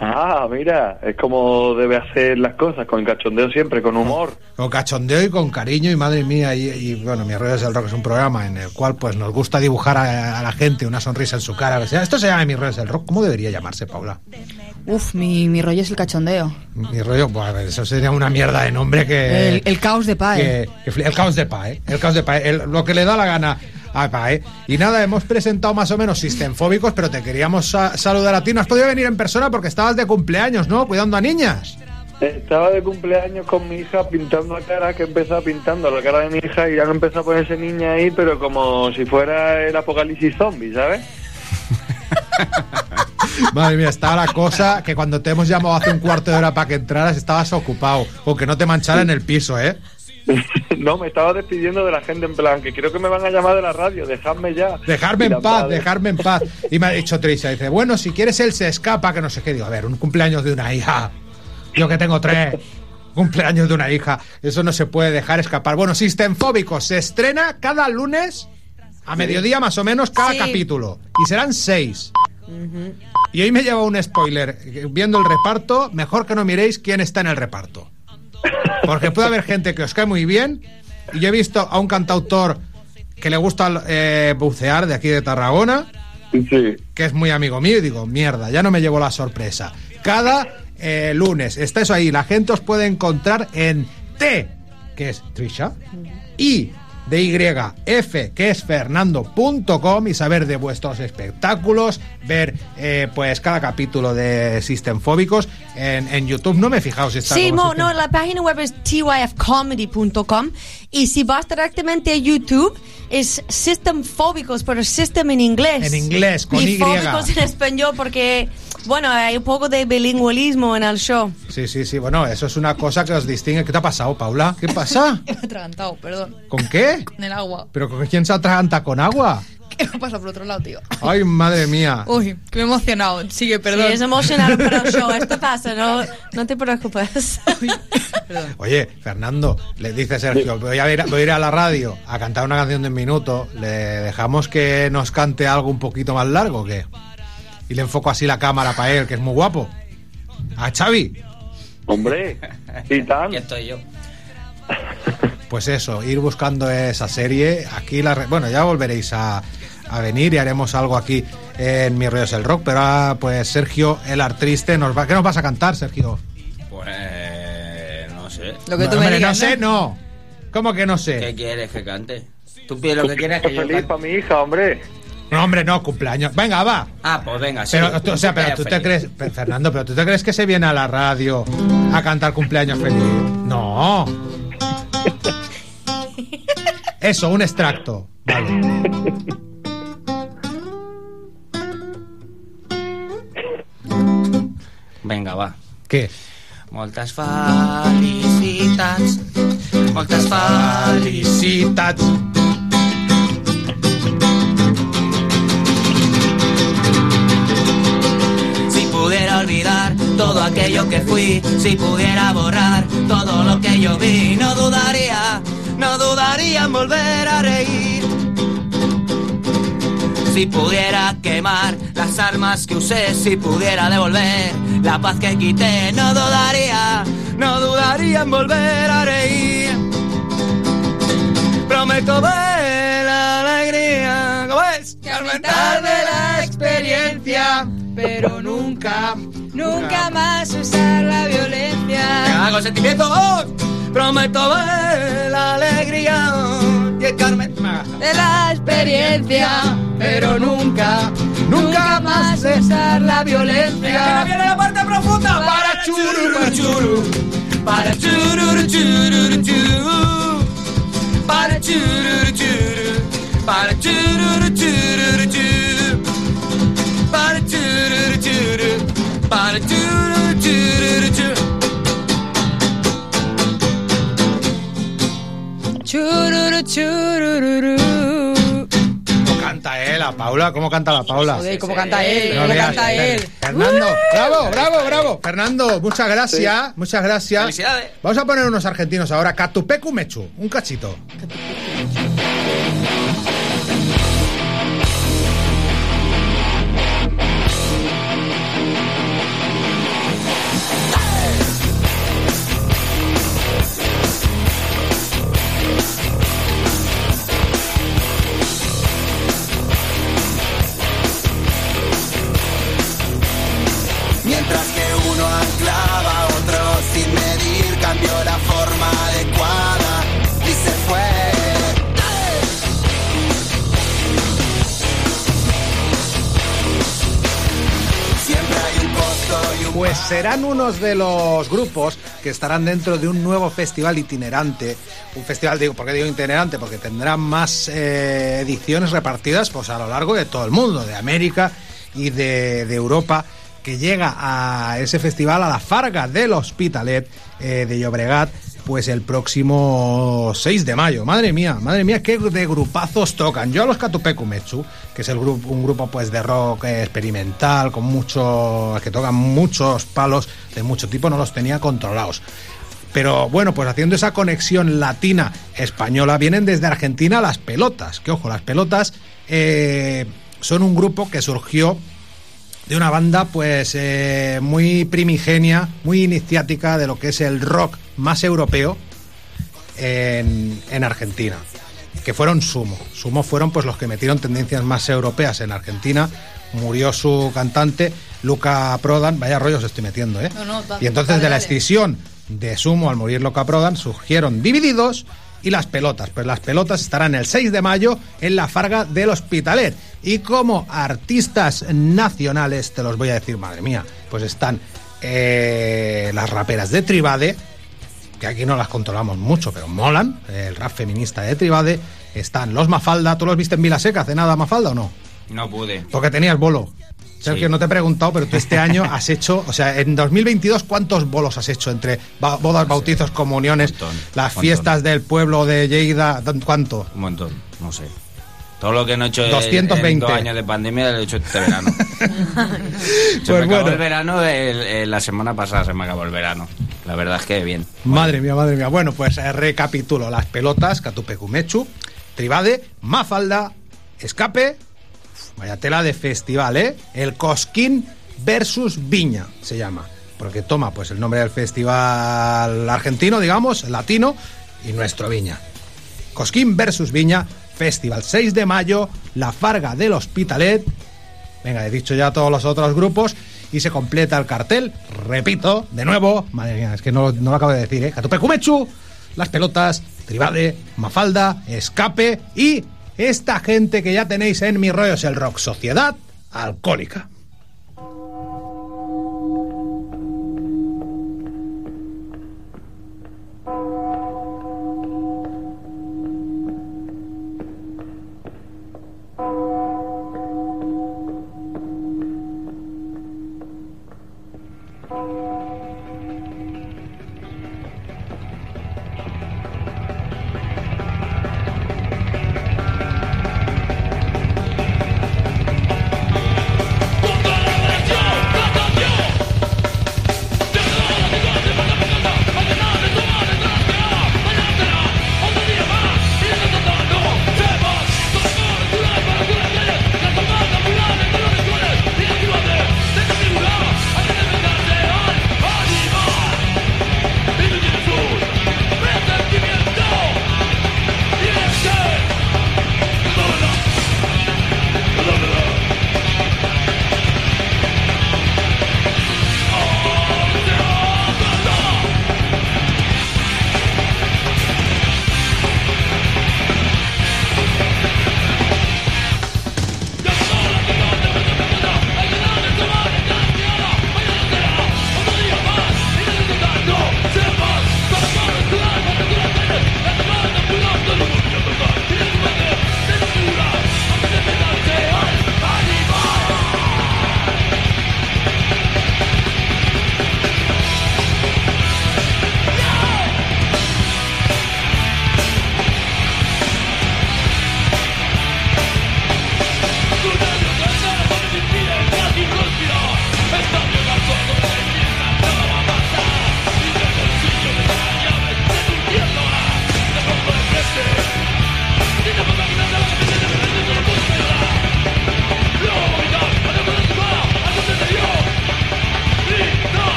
Ah, mira, es como debe hacer las cosas, con cachondeo siempre, con humor. Con cachondeo y con cariño y madre mía, y, y, bueno, Mi Rollo es el Rock es un programa en el cual pues nos gusta dibujar a, a la gente una sonrisa en su cara. O sea, esto se llama Mi Rollo es el Rock. ¿Cómo debería llamarse, Paula? Uf, mi, mi rollo es el cachondeo. Mi rollo, pues a ver, eso sería una mierda de nombre que... el, el caos de Pae. que- que fli- el caos de Pae, el caos de Pae, el- lo que le da la gana a Pae. Y nada, hemos presentado más o menos Sistemfóbicos, pero te queríamos sa- saludar a ti. No has podido venir en persona porque estabas de cumpleaños, ¿no? Cuidando a niñas. Estaba de cumpleaños con mi hija pintando la cara, que empezaba pintando la cara de mi hija y han empezado a ponerse niña ahí, pero como si fuera el apocalipsis zombie, ¿sabes? <laughs> Madre mía, estaba la cosa que cuando te hemos llamado hace un cuarto de hora para que entraras estabas ocupado. O que no te manchara en el piso, ¿eh? <laughs> no, me estaba despidiendo de la gente en plan, que creo que me van a llamar de la radio, dejadme ya. Dejarme en paz, madre- dejarme en paz. Y me ha dicho Trisha, dice, bueno, si quieres él se escapa, que no sé qué. Digo, a ver, un cumpleaños de una hija. Yo que tengo tres. Cumpleaños de una hija. Eso no se puede dejar escapar. Bueno, Sistemfóbicos se estrena cada lunes a mediodía más o menos cada Sí. capítulo. Y serán seis. Y hoy me lleva un spoiler. Viendo el reparto, mejor que no miréis quién está en el reparto. Porque puede haber gente que os cae muy bien. Y yo he visto a un cantautor que le gusta eh, bucear de aquí de Tarragona. Que es muy amigo mío. Y digo, mierda, ya no me llevo la sorpresa. Cada eh, lunes está eso ahí. La gente os puede encontrar en T. que es Trisha, y de YF, que es fernando.com, y saber de vuestros espectáculos, ver eh, pues cada capítulo de System Fóbicos en, en YouTube. No me he fijado si está Sí, System- no, la página web es tyfcomedy.com y si vas directamente a YouTube es System Fóbicos, pero System en inglés. En inglés, con y Y. Fóbicos en español porque, bueno, hay un poco de bilingüismo en el show. Sí, sí, sí. Bueno, eso es una cosa que os distingue. ¿Qué te ha pasado, Paula? ¿Qué pasa? <laughs> Me he atragantado, perdón. ¿Con qué? En el agua. ¿Pero con quién se atraganta con agua? <laughs> ¿Qué me pasa por otro lado, tío? Ay, madre mía. <laughs> Uy, que me he emocionado. Sigue, perdón. Sí, es el show. <laughs> Esto pasa, no, no te preocupes. Oye, Fernando, le dice Sergio, voy a, ir, voy a ir a la radio a cantar una canción de un minuto. ¿Le dejamos que nos cante algo un poquito más largo o qué? Y le enfoco así la cámara para él, que es muy guapo. A Xavi. Hombre, y tan. Aquí estoy yo. Pues eso, ir buscando esa serie. Aquí, la, re- bueno, ya volveréis a, a venir y haremos algo aquí en Mi Rollo es el Rock. Pero ahora, pues Sergio, el artriste, nos va, ¿qué nos vas a cantar, Sergio? Pues no sé. Lo que No, tú me hombre, digas, no sé, ¿no? no. ¿Cómo que no ¿Qué sé? quieres que cante? Tú pides lo que quieres que yo feliz cante. para mi hija, hombre. No, hombre, no, cumpleaños. Venga, va. Ah, pues venga, sí. Pero, tú- o sea, pero tú te crees, Fe- Fernando, pero tú te crees que se viene a la radio a cantar cumpleaños feliz. No. <laughs> Eso, un extracto. Vale. Venga, va. ¿Qué? Moltes felicitats. Moltes. Felicitats. Si pudiera olvidar todo aquello que fui, si pudiera borrar todo lo que yo vi, no dudaría, no dudaría en volver a reír. Si pudiera quemar las armas que usé, si pudiera devolver la paz que quité, no dudaría, no dudaría en volver a reír. Prometo ver la alegría, ¿cómo es? Que aumentar de la experiencia. Pero nunca, nunca más usar la violencia. Hago sentimientos, prometo ver la alegría y el Carmen. De la experiencia, pero nunca, nunca más usar la violencia. viene la parte profunda para chururu churu, para chururu chururu churu, para chururu churu, para chururu chururu churu, para chururu churu, para chururu chururu churu. Chururu. ¿Cómo canta él, la Paula? ¿Cómo canta la Paula? Joder, ¿cómo canta él? ¿Cómo veas, canta él? Fernando, bravo, bravo, bravo. Fernando, muchas gracias, muchas gracias. Felicidades. Vamos a poner unos argentinos ahora. Catupecu Mechu, un cachito. Mientras serán unos de los grupos que estarán dentro de un nuevo festival itinerante. Un festival, digo, ¿por qué digo itinerante? Porque tendrán más eh, ediciones repartidas pues, a lo largo de todo el mundo, de América y de, Europa, que llega a ese festival a la Farga del Hospitalet eh, de Llobregat, pues el próximo 6 de mayo. Madre mía, madre mía, qué de grupazos tocan. Yo a los Catupecu Mechu, que es el grupo, un grupo pues de rock experimental, con mucho, que tocan muchos palos de mucho tipo, no los tenía controlados. Pero bueno, pues haciendo esa conexión latina-española, vienen desde Argentina las pelotas. Que ojo, las pelotas eh, son un grupo que surgió de una banda pues eh, muy primigenia, muy iniciática de lo que es el rock más europeo en, en Argentina, que fueron Sumo. Sumo fueron pues los que metieron tendencias más europeas en Argentina. Murió su cantante, Luca Prodan, vaya rollos estoy metiendo, ¿eh? No, no, va- y entonces vale, de la escisión de Sumo al morir Loca Prodan surgieron divididos y las pelotas. Pues las pelotas estarán el 6 de mayo en la Farga del Hospitalet. Y como artistas nacionales, te los voy a decir, madre mía, pues están eh, las raperas de Tribade, que aquí no las controlamos mucho, pero molan, el rap feminista de Tribade. Están los Mafalda, ¿tú los viste en Vilaseca hace nada Mafalda o no? No pude. Porque tenías bolo. Sergio, Sí. no te he preguntado, pero tú este <laughs> año has hecho, o sea, en 2022, ¿cuántos bolos has hecho entre bodas, bautizos, comuniones, las montón. fiestas del pueblo de Lleida? ¿Cuánto? Un montón, no sé. Todo lo que no he hecho en- 220. en dos años de pandemia lo he hecho este verano. <laughs> se Pues me acabó bueno. el verano, el- el- la semana pasada se me acabó el verano. La verdad es que bien. Madre mía, madre mía. Bueno, pues eh, recapitulo. Las pelotas, Catupecumechu, Tribade, Mafalda, Escape, vaya tela de festival, ¿eh? El Cosquín versus Viña se llama. Porque toma pues el nombre del festival argentino, digamos, latino, y nuestro Viña. Cosquín versus Viña, Festival 6 de mayo, La Farga del Hospitalet. Venga, he dicho ya todos los otros grupos y se completa el cartel. Repito, de nuevo, madre mía, es que no, no lo acabo de decir, ¿eh? Catupecumechu, Las Pelotas, Tribade, Mafalda, Escape y esta gente que ya tenéis en Mi Rollo es el Rock, Sociedad Alcohólica.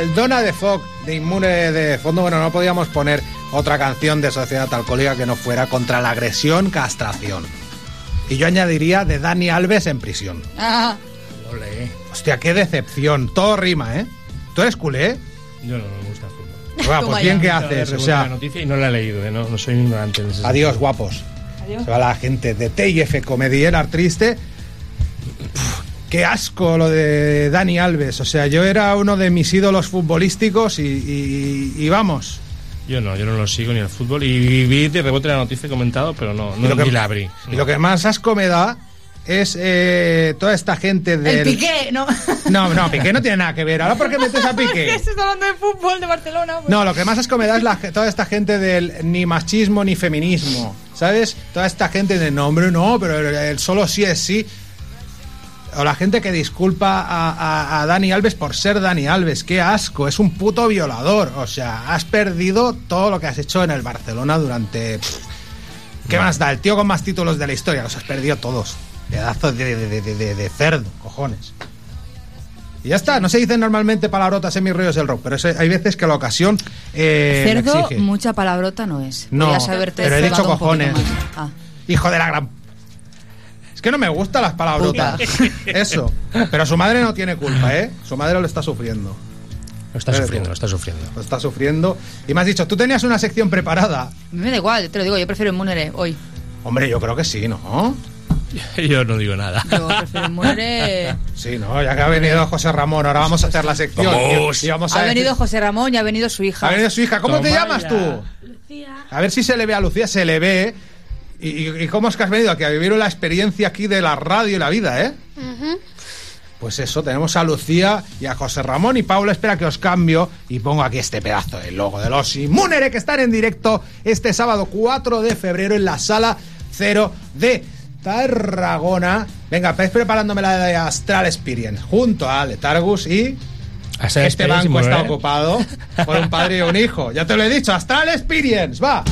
Y bueno, con el Dona de Fog de Inmune de fondo, bueno, no podíamos poner otra canción de Sociedad Alcohólica que no fuera contra la agresión, castración. Y yo añadiría de Dani Alves en prisión. Ah, Hostia, qué decepción. Todo rima, ¿eh? ¿Tú eres culé? Yo no, no me gusta el fútbol. <laughs> Bueno, pues bien que haces, o sea... La noticia y no la he leído, ¿eh? no, no soy ignorante. en ese Adiós, sentido. guapos. Se va la gente de TIF Comedierar Triste. Qué asco lo de Dani Alves. O sea, yo era uno de mis ídolos futbolísticos y, y- y vamos. Yo no, yo no lo sigo ni el fútbol. Y vi de rebote la noticia comentado, pero no, Y no lo que- ni la abrí. Y lo que más asco me da es eh, toda esta gente del... El Piqué, ¿no? <laughs> No, no, Piqué no tiene nada que ver. Ahora, ¿por qué metes a Piqué? <laughs> Estás hablando de fútbol de Barcelona. pues. No, lo que más asco me da es la, toda esta gente del ni machismo ni feminismo. ¿Sabes? Toda esta gente de no, hombre, no, pero el, el solo sí es sí. O la gente que disculpa a, a- a Dani Alves por ser Dani Alves. Qué asco, es un puto violador. O sea, has perdido todo lo que has hecho en el Barcelona durante. ¿Qué más da? El tío con más títulos de la historia. Los has perdido todos. Pedazos de, de- de- de- de cerdo, cojones. Y ya está, no se dicen normalmente palabrotas en mis rollos del rock, pero eso- hay veces que la ocasión eh, Cerdo, exige. mucha palabrota no es. No, pero he dicho cojones. Ah. Hijo de la gran... Es que no me gustan las palabrotas. <laughs> Eso. Pero su madre no tiene culpa, ¿eh? Su madre lo está sufriendo. Lo está sufriendo, tú. lo está sufriendo. Lo está sufriendo. Y me has dicho, tú tenías una sección preparada. Me da igual, te lo digo, yo prefiero el Munere hoy. Hombre, yo creo que sí, ¿no? <laughs> Yo no digo nada. Yo prefiero el Munere. <laughs> Sí, no, ya que ha venido José Ramón, ahora vamos a hacer la sección. Vamos. Y, y vamos a Ha decir- venido José Ramón y ha venido su hija. Ha venido su hija. ¿Cómo te Toma llamas ya. tú? A ver si se le ve a Lucía, se le ve. ¿Y, cómo es que has venido aquí a vivir la experiencia aquí de la radio y la vida, eh? Pues eso, tenemos a Lucía y a José Ramón y Paula. Espera que os cambio y pongo aquí este pedazo del logo de los Inmunere que están en directo este sábado 4 de febrero en la sala 0 de Tarragona. Venga, vais preparándome la de Astral Experience junto a Letargus y Astral este banco está ocupado por un padre y un hijo. Ya te lo he dicho, Astral Experience, va.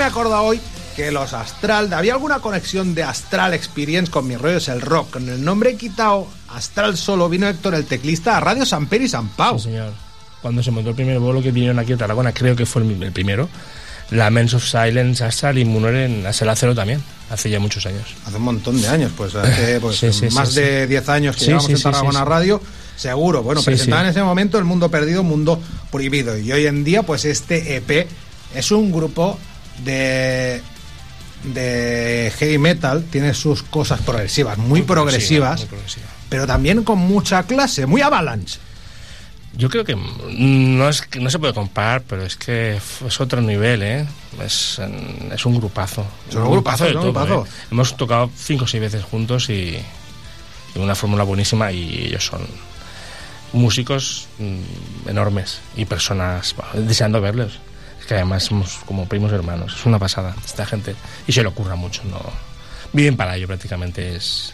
Me acuerdo hoy que los Astral, había alguna conexión de Astral Experience con mis rollos el rock. Con el nombre quitado, Astral solo vino Héctor el teclista a Radio San Pedro y San Pau. Sí, señor. Cuando se montó el primer vuelo que vinieron aquí a Tarragona, creo que fue el, el primero, la Men's of Silence, Astral y Munere en la Sala Cero también, hace ya muchos años. Hace un montón de años, pues hace <laughs> pues, Sí, sí, más sí, de sí. 10 años que Sí, llevamos sí, en Tarragona sí, sí. Radio, seguro. Bueno, Sí, presentaba sí. en ese momento El Mundo Perdido, Mundo Prohibido. Y hoy en día, pues este EP es un grupo de de heavy metal, tiene sus cosas progresivas, muy, progresivas, muy progresiva. pero también con mucha clase, muy avalanche. Yo creo que no es no se puede comparar, pero es que es otro nivel, ¿eh? Es, es un grupazo. Es un grupazo, de todo, grupazo. ¿eh? Hemos tocado cinco o seis veces juntos y, y una fórmula buenísima y ellos son músicos mm, enormes y personas bueno, deseando verlos. Que además somos como primos hermanos. Es una pasada esta gente y se le ocurra mucho. no Viven para ello prácticamente. Es,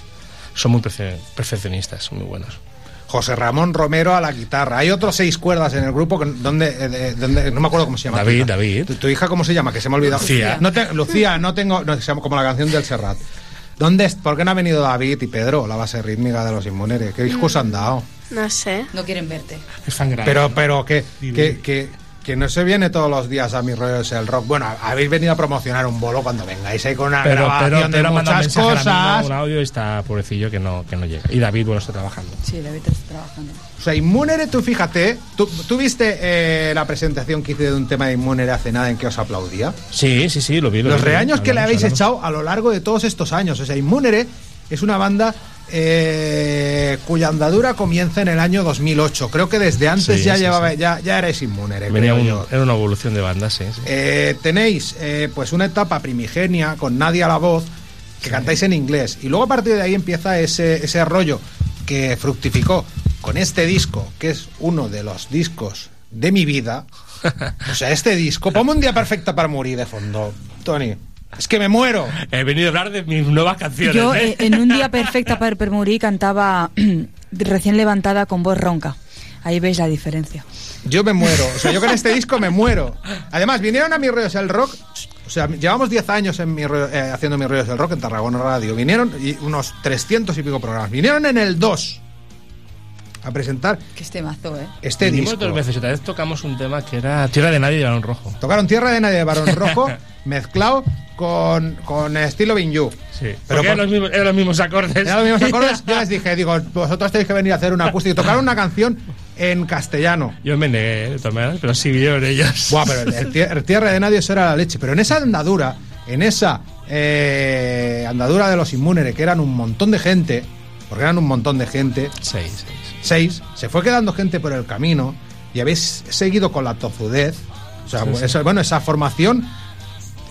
son muy perfe- perfeccionistas, muy buenos. José Ramón Romero a la guitarra. Hay otros seis cuerdas en el grupo que, donde, eh, de- donde- no me acuerdo cómo se llama. David. David. ¿Tu, tu hija cómo se llama? Que se me ha olvidado. Lucía. No te- Lucía, no tengo. No, se llama como la canción del Serrat. ¿Dónde, ¿Por qué no ha venido David y Pedro, la base rítmica de los Inmuneres? ¿Qué discos han dado? No sé. No quieren verte. Es fan grande. Pero, pero que, que, que, que no se viene todos los días a mi rollo es el rock. Bueno, habéis venido a promocionar un bolo cuando vengáis ahí con una pero, grabación pero, de pero un muchas cosas. un audio está pobrecillo que no, que no llega. Y David, bueno, está trabajando. Sí, David está trabajando. O sea, Inmunere, tú fíjate, tú, tú viste eh, la presentación que hice de un tema de Inmunere hace nada en que os aplaudía. Sí, sí, sí, lo vi. Lo Los vi, reaños que le habéis hablamos. echado a lo largo de todos estos años. O sea, Inmunere es una banda eh, cuya andadura comienza en el año 2008. Creo que desde antes Sí, ya sí, llevaba, sí. ya, ya erais Inmunere. Venía un- era una evolución de banda, sí. sí. Eh, tenéis eh, pues una etapa primigenia con Nadie a la voz que cantáis en inglés y luego a partir de ahí empieza ese, ese rollo que fructificó con este disco que es uno de los discos de mi vida <laughs> o sea este disco ponme un día perfecta para morir de fondo Tony es que me muero He venido a hablar de mis nuevas canciones. Yo ¿eh? eh, en un día perfecta para per morir cantaba <clears throat> recién levantada con voz ronca. Ahí veis la diferencia. yo me muero o sea yo con este disco me muero además vinieron a mi rollos el rock o sea, llevamos 10 años en mi rollo- eh, haciendo mi rollos del rock en Tarragona Radio. Vinieron y unos 300 y pico programas. Vinieron en el 2 a presentar Que este mazo, ¿eh? este Vinimos disco. dos veces y otra vez tocamos un tema que era Tierra de Nadie y Balón Rojo. Tocaron Tierra de Nadie de Barón Rojo <laughs> mezclado con, con estilo Binju. Sí, Pero eran, los mismos, eran los mismos acordes. Eran los mismos acordes. <laughs> Yo les dije, digo, vosotros tenéis que venir a hacer un acústico. Y Tocaron una canción en castellano. Yo me negué, de todas pero sí vinieron ellos. Buah, pero el, el tie- el Tierra de Nadie eso era la leche. Pero en esa andadura, en esa eh, andadura de los Inmuneres, que eran un montón de gente, porque eran un montón de gente, Seis, seis. seis, se fue quedando gente por el camino y habéis seguido con la tozudez. O sea, Sí, sí. eso- bueno, esa formación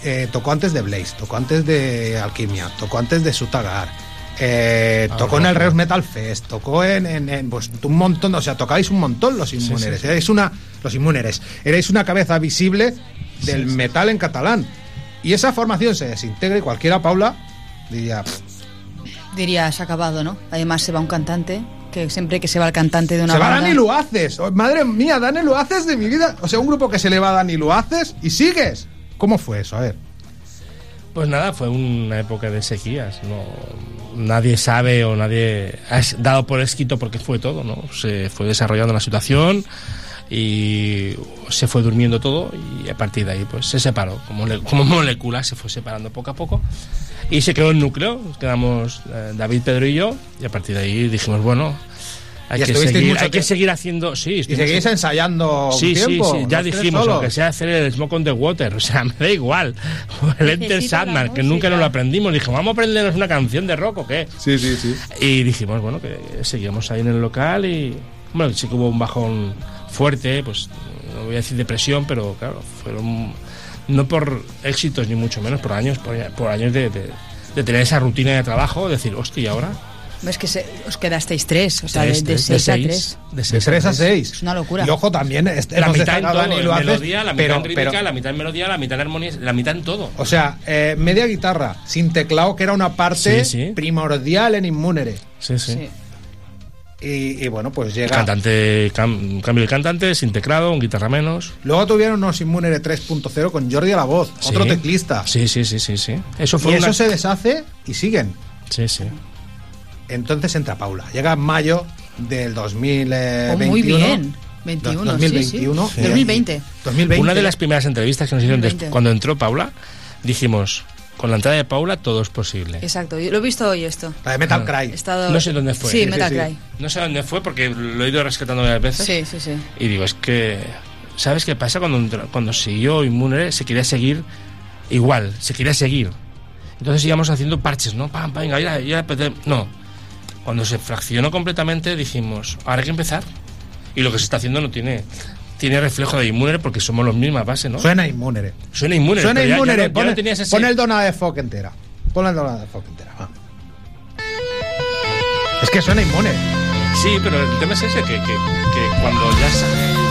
eh, tocó antes de Blaze, tocó antes de Alquimia, tocó antes de Sutagar, eh, Ah, tocó en el. Reus Metal Fest, tocó en, en- en, pues, un montón, o sea, tocáis un montón los inmuneres. sí. Erais una, los inmuneres, erais una cabeza visible del metal en catalán. Y esa formación se desintegra y cualquiera, Paula, diría, "Pff, Diría, se ha acabado, ¿no? Además se va un cantante, que siempre que se va el cantante de una Se va banda... Dani Luaces. Oh, madre mía, Dani Luaces de mi vida. O sea, un grupo que se le va a Dani Luaces y sigues. ¿Cómo fue eso? A ver. Pues nada, fue una época de sequías. No, nadie sabe o nadie ha dado por escrito porque fue todo, ¿no? Se fue desarrollando la situación y se fue durmiendo todo y a partir de ahí pues se separó como, como <laughs> se fue separando poco a poco y se quedó el núcleo quedamos eh, David Pedro y yo y a partir de ahí dijimos bueno hay, Y que seguir, mucho hay que seguir haciendo sí Y seguís ensayando un Sí, tiempo. sí, sí, ya dijimos, solos. aunque sea hacer el Smoke on the Water, o sea, <laughs> me da igual. O el Enter Sandman, que nunca nos lo aprendimos. Dijimos, vamos a aprendernos una canción de rock o qué. Sí, sí, sí. Y dijimos, bueno, que seguíamos ahí en el local y, bueno, sí que hubo un bajón fuerte, pues no voy a decir depresión, pero claro, fueron no por éxitos ni mucho menos, por años, por, por años de, de- de tener esa rutina de trabajo, decir, hostia, ¿y ahora? Es que se- os quedasteis tres, o sea, Tres, de, de tres, de seis a seis. tres. De De seis 3 a tres. 6. Es una locura. Y ojo, también este, La mitad en todo, Dani melodía, la mitad pero- en rítmica, pero- la mitad en melodía, la mitad en armonía, la mitad en todo. O sea, eh, media guitarra, sin teclado, que era una parte Sí, sí. primordial en Inmunere. Sí, sí. Y, y bueno, pues El llega. cantante, cam- cambio de cantante, sin teclado, un guitarra menos. Luego tuvieron unos Inmunere 3.0 con Jordi a la voz, otro teclista. Sí, sí, sí, sí, sí. Eso fue y eso se deshace y siguen. Sí, sí. Entonces entra Paula. Llega en mayo del 2021. Oh, muy bien. 21, sí, 2021. sí. 2020. 2020. Una de las primeras entrevistas que nos hicieron des- 2020. cuando entró Paula, dijimos, con la entrada de Paula todo es posible. Exacto, yo lo he visto hoy esto. La de Metal Ah. Cry. Estado- No sé dónde fue. Sí, Metal Cry. No sé dónde fue porque lo he ido rescatando varias veces. Sí, sí, sí. Y digo, es que, ¿sabes qué pasa? Cuando, cuando siguió Inmune se quería seguir igual, se quería seguir. Entonces íbamos haciendo parches, ¿no? Pam, pam, venga, ya, no. Cuando se fraccionó completamente dijimos, ahora hay que empezar. Y lo que se está haciendo no tiene, tiene reflejo de Inmune porque somos los mismas bases, ¿no? Suena Inmunere. Suena Inmune. Suena Inmunere. Pon, no tenías ese- pon el dona de Foc entera. Pon el dona de Foc entera. Es que suena Inmune. Sí, pero el tema es ese, que, que, que cuando ya sale...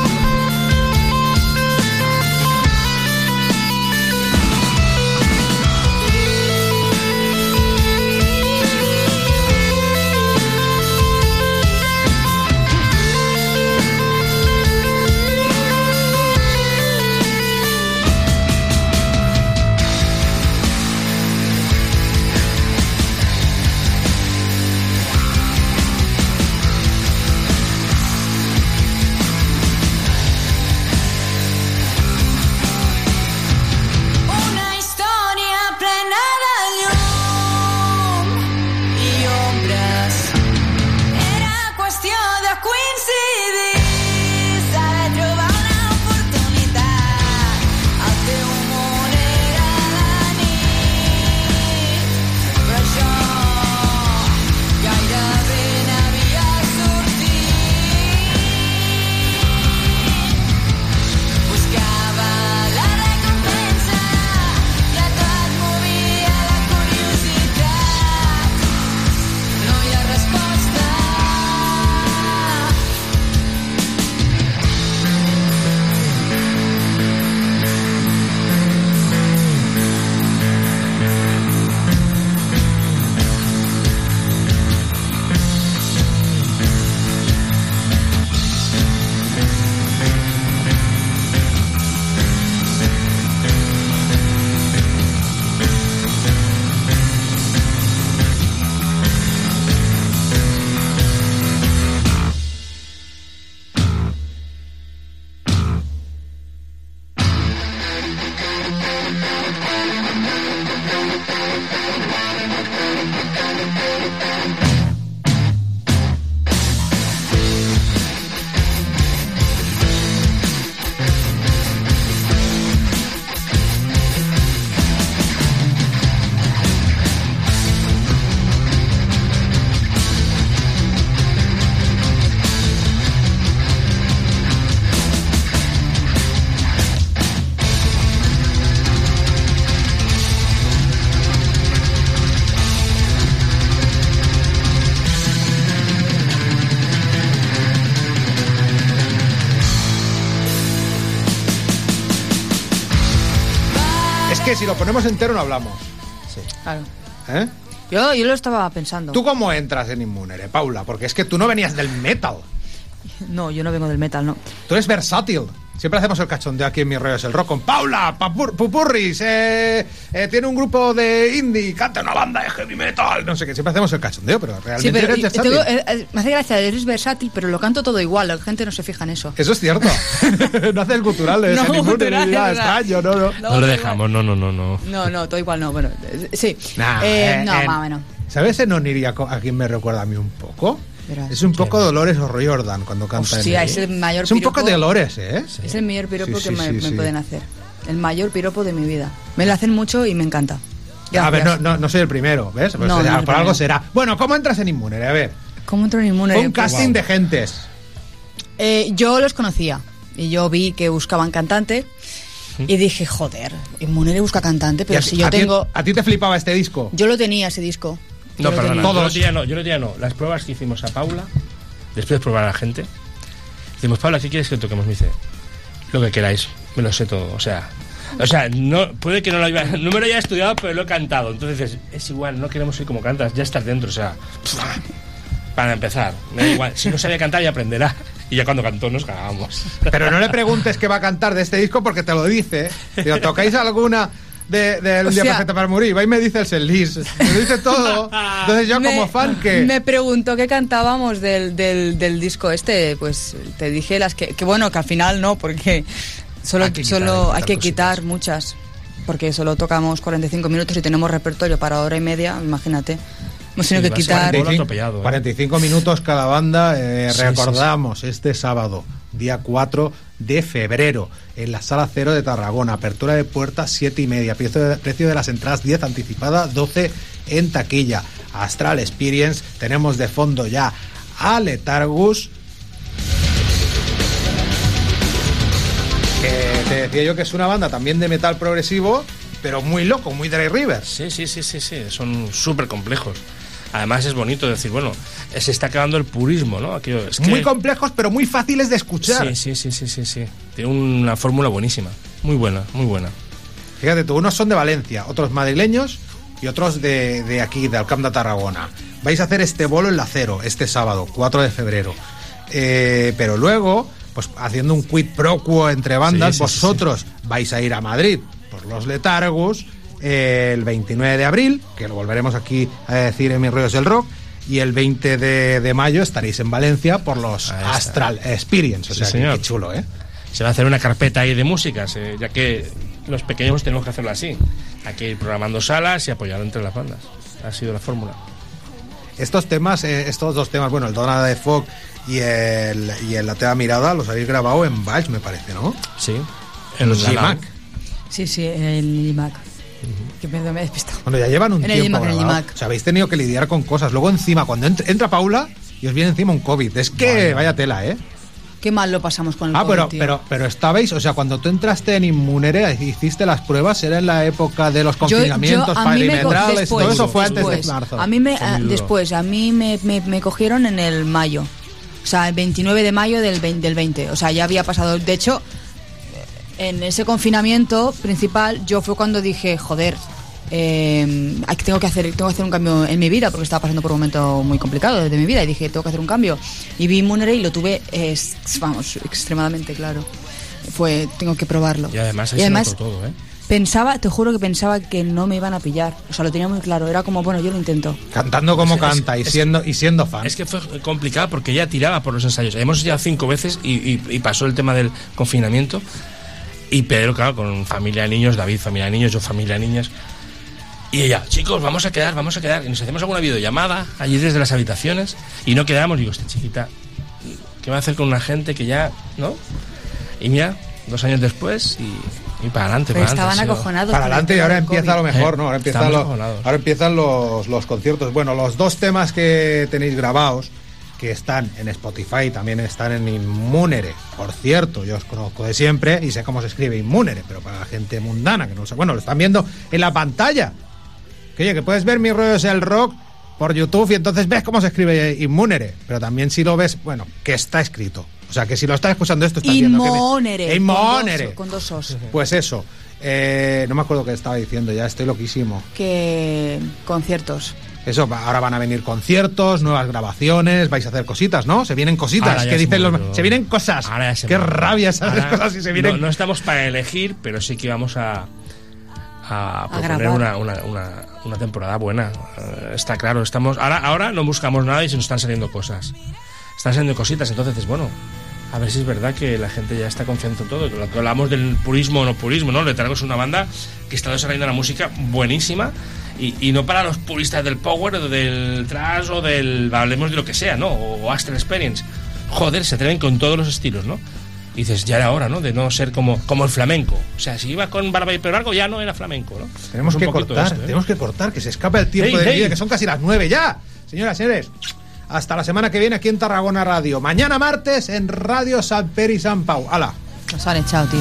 si lo ponemos entero no hablamos. Claro. ¿Eh? Yo, yo lo estaba pensando. ¿Tú cómo entras en Inmunere, Paula? Porque es que tú no venías del metal. No, yo no vengo del metal, no. Tú eres versátil. Siempre hacemos el cachondeo aquí en Mi Rollo es el Rock con Paula, Papur- Pupurris, eh, eh, tiene un grupo de indie, canta una banda de heavy metal, no sé qué. Siempre hacemos el cachondeo, pero Sí, realmente pero eres y- versátil. tengo- eh, eh, me hace gracia, eres versátil, pero lo canto todo igual, la gente no se fija en eso. Eso es cierto. <laughs> no haces guturales No, en Inmunere, guturales, ni nada extraño, no, no. No, lo dejamos, no, no, no, no. No, no, todo igual no, bueno, eh, sí. Nah, Eh, eh, no, eh, más o menos. ¿Sabes en Oniria a quién me recuerda a mí un poco? Verás. Es un poco Dolores o Roy Jordan cuando canta Hostia, en es el mayor Es un poco piropo- de Dolores, ¿eh? Es el mayor piropo Sí, que me, pueden hacer. El mayor piropo de mi vida. Me lo hacen mucho y me encanta. A ver, no, no, no soy el primero, ¿ves? Pues No, será- por algo será. Bueno, ¿cómo entras en Inmunere? A ver. ¿Cómo entro en Inmune? Fue un Pues- casting de gentes. Eh, yo los conocía y yo vi que buscaban cantante y dije, joder, Inmunere busca cantante, pero a, si yo a tengo... ¿A ti te flipaba este disco? Yo lo tenía ese disco. No, perdona. tenía. Yo no, yo lo tenía no. Las pruebas que hicimos a Paula, después de probar a la gente, decimos, Paula, ¿qué quieres que toquemos? Me dice, lo que queráis, me lo sé todo. O sea, o sea no, puede que no lo, haya, no me lo haya estudiado, pero lo he cantado. Entonces dices, es igual, no queremos ir como cantas, ya estás dentro. O sea, para empezar, me da igual. Si no sabía cantar, ya aprenderá. Y ya cuando cantó nos cagábamos. Pero no le preguntes qué va a cantar de este disco porque te lo dice. Digo, ¿tocáis alguna de, de Un O día sea- perfecto para morir? Va y me dice el setlist. Me dice todo. Entonces yo <laughs> como Me- fan que... Me preguntó qué cantábamos del, del, del disco este, pues te dije las que, que bueno, que al final no, porque solo, Hay que quitar, solo hay hay que quitar muchas, porque solo tocamos 45 minutos y tenemos repertorio para hora y media, imagínate. Hemos tenido que quitar... 45, 45 minutos cada banda. eh, Sí, recordamos este sábado, día 4 de febrero, en la Sala Cero de Tarragona. Apertura de puertas 7 y media. Precio de, precio de las entradas 10 anticipada, 12 en taquilla. Astral Experience. Tenemos de fondo ya a Letargus. Que te decía yo que es una banda también de metal progresivo, pero muy loco, muy Dry River. Sí, sí, sí, sí, sí, son súper complejos. Además es bonito decir, bueno, se está quedando el purismo, ¿no? Aquello- es que- Muy complejos, pero muy fáciles de escuchar. Sí, sí, sí, sí, sí, sí. Tiene una fórmula buenísima. Muy buena, muy buena. Fíjate tú, unos son de Valencia, otros madrileños y otros de, de aquí, del Camp de Tarragona. Vais a hacer este bolo en la cero, este sábado, 4 de febrero. Eh, pero luego, pues haciendo un quid pro quo entre bandas, Sí, sí, sí, vosotros vais a ir a Madrid por los letargos el 29 de abril, que lo volveremos aquí a decir en Mis Rollos del Rock. Y el 20 de, de mayo estaréis en Valencia por los. Astral Experience. O Sí, sea, que- señor. qué chulo, ¿eh? Se va a hacer una carpeta ahí de músicas, eh, ya que los pequeños tenemos que hacerlo así. Hay que ir programando salas y apoyar entre las bandas. Ha sido la fórmula. Estos temas, eh, estos dos temas, bueno, el Dona de Fog y el, y el La Teva Mirada, los habéis grabado en Valls, me parece, ¿no? Sí. En GMAC. nave. Sí, sí, el IMAC. Que me, me he despistado. Bueno, ya llevan un En el tiempo IMAC, en el. O sea, habéis tenido que lidiar con cosas. Luego encima, cuando ent- entra Paula y os viene encima un COVID. Es que vaya, tela, ¿eh? Qué mal lo pasamos con el Ah, COVID, pero, tío. pero, pero estabais, o sea, cuando tú entraste en Inmunere, hiciste las pruebas, era en la época de los Yo- confinamientos yo- a mí me co- perimetrales, después, todo eso fue antes de marzo. A mí me, después, a mí me, me- me cogieron en el mayo. O sea, el 29 de mayo del 20, del 20. O sea, ya había pasado. De hecho, en ese confinamiento principal, yo fue cuando dije, joder, eh, tengo que hacer tengo que hacer un cambio en mi vida porque estaba pasando por un momento muy complicado de mi vida y dije tengo que hacer un cambio y vi Munere y lo tuve es- vamos extremadamente claro fue tengo que probarlo Y además ahí Y se además, notó todo, ¿eh? Pensaba, te juro que pensaba que no me iban a pillar. O sea, lo tenía muy claro. Era como, bueno, yo lo intento. Cantando como Es- canta y es- siendo, y siendo fan. Es que fue complicado porque ella tiraba por los ensayos. Hemos ya cinco veces y, y- y pasó el tema del confinamiento. Y Pedro, claro, con familia de niños, David, familia de niños, yo, familia de niñas. Y ella, chicos, vamos a quedar, vamos a quedar. Y nos hacemos alguna videollamada allí desde las habitaciones y no quedamos. Digo, esta chiquita, ¿qué va a hacer con una gente que ya, no? Y mira, dos años después y, y para adelante. Pero para adelante, estaban sido- acojonados. Para adelante y ahora empieza COVID. lo mejor, Eh, ¿no? Ahora empiezan, estamos los, ahora empiezan los, los conciertos. Bueno, los dos temas que tenéis grabados, que están en Spotify, también están en Inmunere. Por cierto, yo os conozco de siempre y sé cómo se escribe Inmunere, pero para la gente mundana que no lo sabe, bueno, lo están viendo en la pantalla. Que oye, que puedes ver mis rollos el rock por YouTube y entonces ves cómo se escribe Inmunere, pero también si lo ves, bueno, que está escrito. O sea, que si lo estás escuchando esto, estás viendo que me- Inmonere. Inmonere. Con dos, con dos os. Pues eso. Eh, no me acuerdo qué estaba diciendo, ya estoy loquísimo. Que conciertos. Eso, ahora van a venir conciertos, nuevas grabaciones, vais a hacer cositas, ¿no? Se vienen cositas. Ahora ya ¿Qué es dicen los.? Se vienen cosas. Ahora ya se Qué rabia esas Ahora cosas si se vienen. No, no estamos para elegir, pero sí que vamos a, a proponer una, una, una, una temporada buena. Eh, está claro, estamos ahora, ahora no buscamos nada y se nos están saliendo cosas. Están saliendo cositas, entonces es bueno. A ver si es verdad que la gente ya está confiando en todo. Lo que hablamos del purismo o no purismo, ¿no? Le traemos una banda que está desarrollando una música buenísima y, y no para los puristas del power o del trash o del. hablemos de lo que sea, ¿no? O, o Astral Experience. Joder, se atreven con todos los estilos, ¿no? Y dices, ya era hora, ¿no? De no ser como, como el flamenco. O sea, si iba con barba y pelo largo, ya no era flamenco, ¿no? Tenemos que cortar, esto, ¿eh? tenemos que cortar, que se escape el tiempo Hey, de hey. vida, que son casi las nueve ya. Señoras y señores, hasta la semana que viene aquí en Tarragona Radio. Mañana martes en Radio San Peri San Pau. ¡Hala! Nos han echado, tío.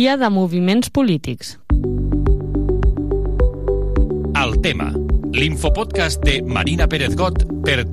Dia de moviments polítics. El tema. L'infopodcast de Marina Pérez Got per